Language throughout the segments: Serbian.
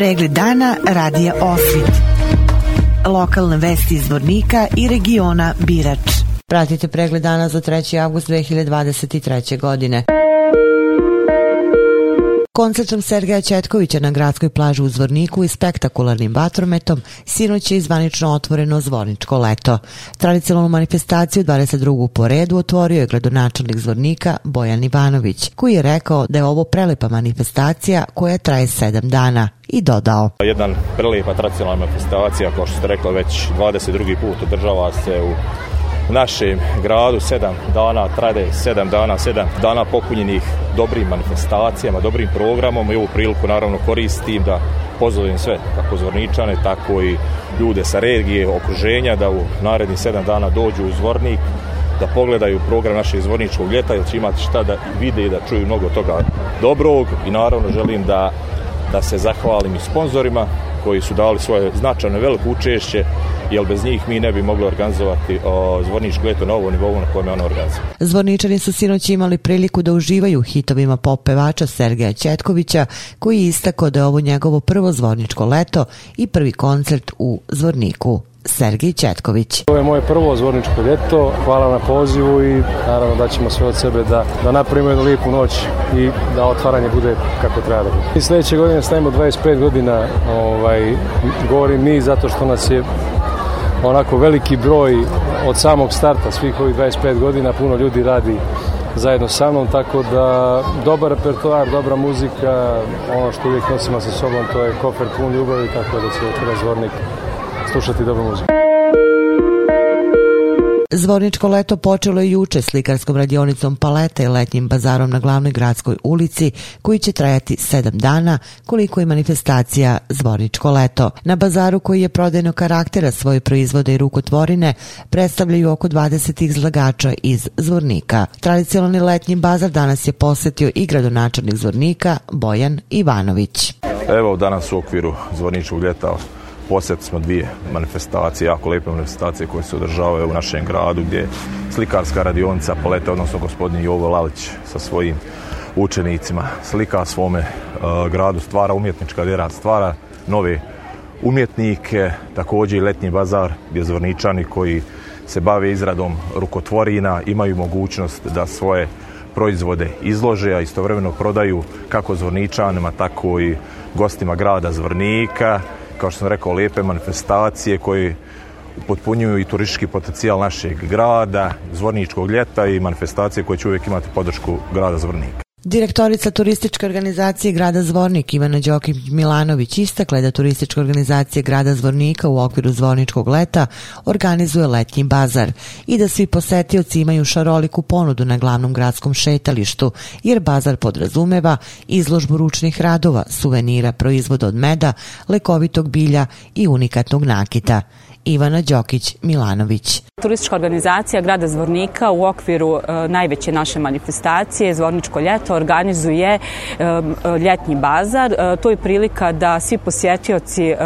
Pregled dana radija Osvit. Lokalne vesti iz Vornika i regiona Birač. Pratite pregled dana za 3. avgust 2023. godine. Koncertom Sergeja Četkovića na gradskoj plaži u Zvorniku i spektakularnim vatrometom sinoć je izvanično otvoreno Zvorničko leto. Tradicionalnu manifestaciju 22. po redu otvorio je gradonačelnik Zvornika Bojan Ivanović, koji je rekao da je ovo prelepa manifestacija koja traje 7 dana i dodao. Jedan prelepa tradicionalna manifestacija, kao što ste rekla, već 22. put održava se u u našem gradu sedam dana trade, sedam dana, sedam dana popunjenih dobrim manifestacijama, dobrim programom i ovu priliku naravno koristim da pozovem sve, kako zvorničane, tako i ljude sa regije, okruženja, da u narednih sedam dana dođu u zvornik, da pogledaju program našeg zvorničkog ljeta, jer će imati šta da vide i da čuju mnogo toga dobrog i naravno želim da da se zahvalim i sponzorima koji su dali svoje značajno veliko učešće, jer bez njih mi ne bi mogli organizovati o, Zvorničku leto na ovom nivou na kojem je ono organizovano. Zvorničani su sinoć imali priliku da uživaju hitovima pop pevača Sergeja Četkovića, koji je istako da je ovo njegovo prvo zvorničko leto i prvi koncert u Zvorniku. Sergej Četković. Ovo je moje prvo zvorničko ljeto, hvala na pozivu i naravno da ćemo sve od sebe da, da napravimo jednu lijepu noć i da otvaranje bude kako treba da bude. I sledeće godine stavimo 25 godina, ovaj, govorim mi zato što nas je onako veliki broj od samog starta svih ovih 25 godina puno ljudi radi zajedno sa mnom, tako da dobar repertoar, dobra muzika, ono što uvijek nosimo sa sobom, to je kofer pun ljubavi, tako da će razvornik slušati dobru muziku. Zvorničko leto počelo je juče slikarskom radionicom paleta i letnjim bazarom na glavnoj gradskoj ulici koji će trajati sedam dana koliko je manifestacija Zvorničko leto. Na bazaru koji je prodajnog karaktera svoje proizvode i rukotvorine predstavljaju oko 20 izlagača iz Zvornika. Tradicionalni letnji bazar danas je posetio i gradonačelnik Zvornika Bojan Ivanović. Evo danas u okviru Zvorničkog leta posjet smo dvije manifestacije, jako lijepe manifestacije koje se održavaju u našem gradu gdje je slikarska radionica Paleta, odnosno gospodin Jovo Lalić sa svojim učenicima slika svome uh, gradu, stvara umjetnička djela, stvara nove umjetnike, također i letnji bazar gdje zvorničani koji se bave izradom rukotvorina imaju mogućnost da svoje proizvode izlože, a istovremeno prodaju kako zvorničanima, tako i gostima grada Zvornika, kao što sam rekao, lepe manifestacije koje upotpunjuju i turistički potencijal našeg grada, Zvorničkog ljeta i manifestacije koje će uvijek imati podršku grada Zvornika. Direktorica turističke organizacije grada Zvornik Ivana Đokić Milanović istakla da turistička organizacija grada Zvornika u okviru Zvorničkog leta organizuje letnji bazar i da svi posetioci imaju šaroliku ponudu na glavnom gradskom šetalištu jer bazar podrazumeva izložbu ručnih radova, suvenira, proizvoda od meda, lekovitog bilja i unikatnog nakita. Ivana Đokić Milanović. Turistička organizacija grada Zvornika u okviru e, najveće naše manifestacije Zvorničko ljeto Mesta organizuje ljetni bazar. E, to je prilika da svi posjetioci e,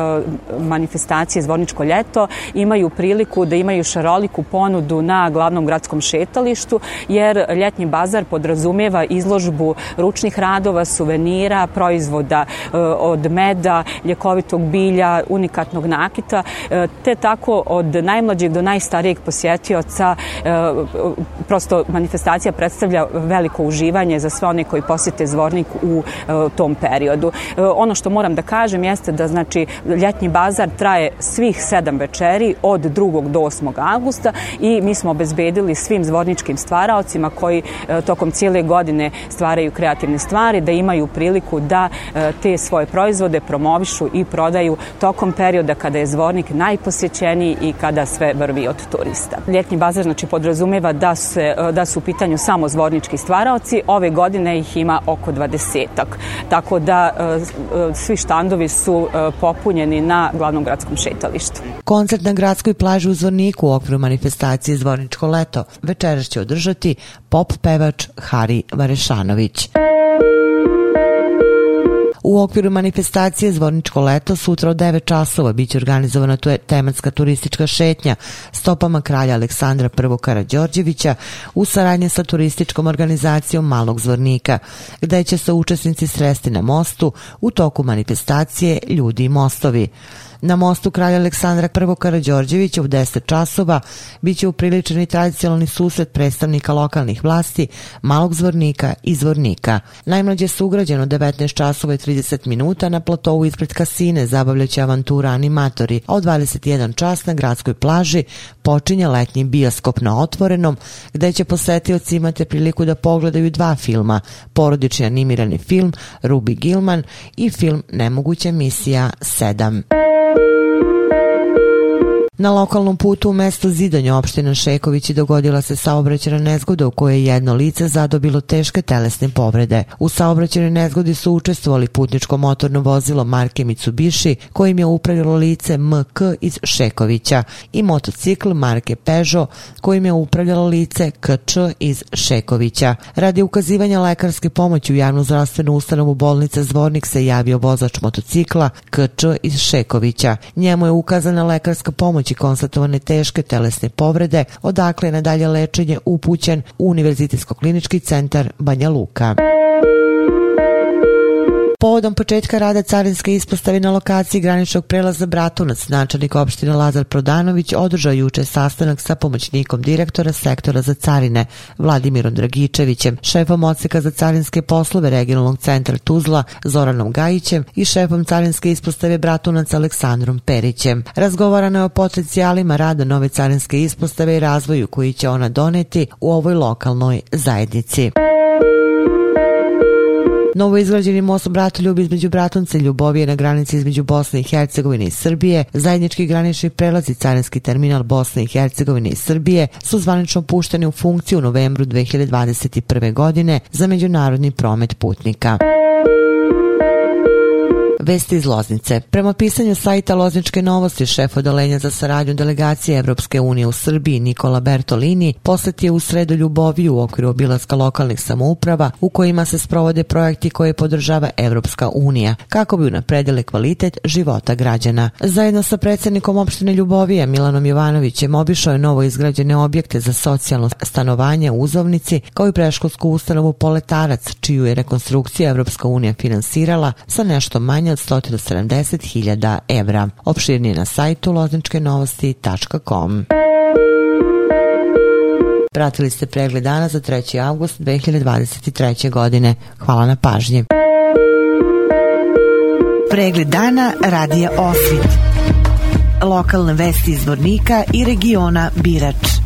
manifestacije Zvorničko ljeto imaju priliku da imaju šaroliku ponudu na glavnom gradskom šetalištu, jer ljetni bazar podrazumeva izložbu ručnih radova, suvenira, proizvoda e, od meda, ljekovitog bilja, unikatnog nakita, te tako od najmlađeg do najstarijeg posjetioca prosto manifestacija predstavlja veliko uživanje za sve one koji posete Zvornik u e, tom periodu. E, ono što moram da kažem jeste da znači ljetnji bazar traje svih sedam večeri od 2. do 8. augusta i mi smo obezbedili svim zvorničkim stvaraocima koji e, tokom cijele godine stvaraju kreativne stvari da imaju priliku da te svoje proizvode promovišu i prodaju tokom perioda kada je Zvornik najposjećeniji i kada sve vrvi od turista. Ljetnji bazar znači podrazumeva da, se, da su u pitanju samo zvornički stvaraoci. Ove godine godine ih ima oko 20 -ak. Tako da e, e, svi štandovi su e, popunjeni na glavnom gradskom šetalištu. Koncert na gradskoj plaži u Zvorniku u okviru manifestacije Zvorničko leto večeras će održati pop pevač Hari Varešanović. U okviru manifestacije Zvorničko leto sutra od 9 časova biće organizovana tu tematska turistička šetnja stopama kralja Aleksandra I. Karadjordjevića u saradnje sa turističkom organizacijom Malog Zvornika, gde će se učesnici sresti na mostu u toku manifestacije Ljudi i mostovi. Na mostu kralja Aleksandra I. Karadžorđevića u 10 časova biće upriličeni tradicionalni susret predstavnika lokalnih vlasti, malog zvornika i zvornika. Najmlađe su ugrađeno 19 časova i 30 minuta na platovu ispred kasine zabavljaće avantura animatori, a od 21 čas na gradskoj plaži počinje letnji bioskop na otvorenom, gde će posetioci imati priliku da pogledaju dva filma, porodični animirani film Ruby Gilman i film Nemoguća misija 7. Na lokalnom putu u mestu zidanja opština Šeković i dogodila se saobraćena nezgoda u kojoj je jedno lice zadobilo teške telesne povrede. U saobraćenoj nezgodi su učestvovali putničko motorno vozilo marke Mitsubishi kojim je upravilo lice MK iz Šekovića i motocikl marke Peugeot kojim je upravljalo lice KČ iz Šekovića. Radi ukazivanja lekarske pomoći u javnu zdravstvenu ustanovu bolnice Zvornik se javio vozač motocikla KČ iz Šekovića. Njemu je ukazana lekarska pomoć nemoći konstatovane teške telesne povrede, odakle je na lečenje upućen u Univerzitetsko klinički centar Banja Luka povodom početka rada carinske ispostave na lokaciji graničnog prelaza Bratunac, načelnik opštine Lazar Prodanović održao juče sastanak sa pomoćnikom direktora sektora za carine Vladimirom Dragičevićem, šefom odseka za carinske poslove regionalnog centra Tuzla Zoranom Gajićem i šefom carinske ispostave Bratunac Aleksandrom Perićem. Razgovarano je o potencijalima rada nove carinske ispostave i razvoju koji će ona doneti u ovoj lokalnoj zajednici. Novo izgrađeni most ljubi između Bratunce ljubovije na granici između Bosne i Hercegovine i Srbije. Zajednički granični prelaz i carinski terminal Bosne i Hercegovine i Srbije su zvanično pušteni u funkciju u novembru 2021. godine za međunarodni promet putnika. Vesti iz Loznice. Prema pisanju sajta Lozničke novosti, šef odolenja za saradnju delegacije Evropske unije u Srbiji Nikola Bertolini posjet je u sredu Ljuboviju u okviru obilaska lokalnih samouprava u kojima se sprovode projekti koje podržava Evropska unija kako bi unapredile kvalitet života građana. Zajedno sa predsednikom opštine Ljubovija Milanom Jovanovićem obišao je novo izgrađene objekte za socijalno stanovanje u Uzovnici kao i preškolsku ustanovu Poletarac čiju je rekonstrukcija Evropska unija finansirala sa nešto manje od 170.000 evra. Opširnije na sajtu lozničkenovosti.com. Pratili ste pregled dana za 3. avgust 2023. godine. Hvala na pažnji. Pregled dana radija Osvit. Lokalne vesti iz Vornika i regiona Birač.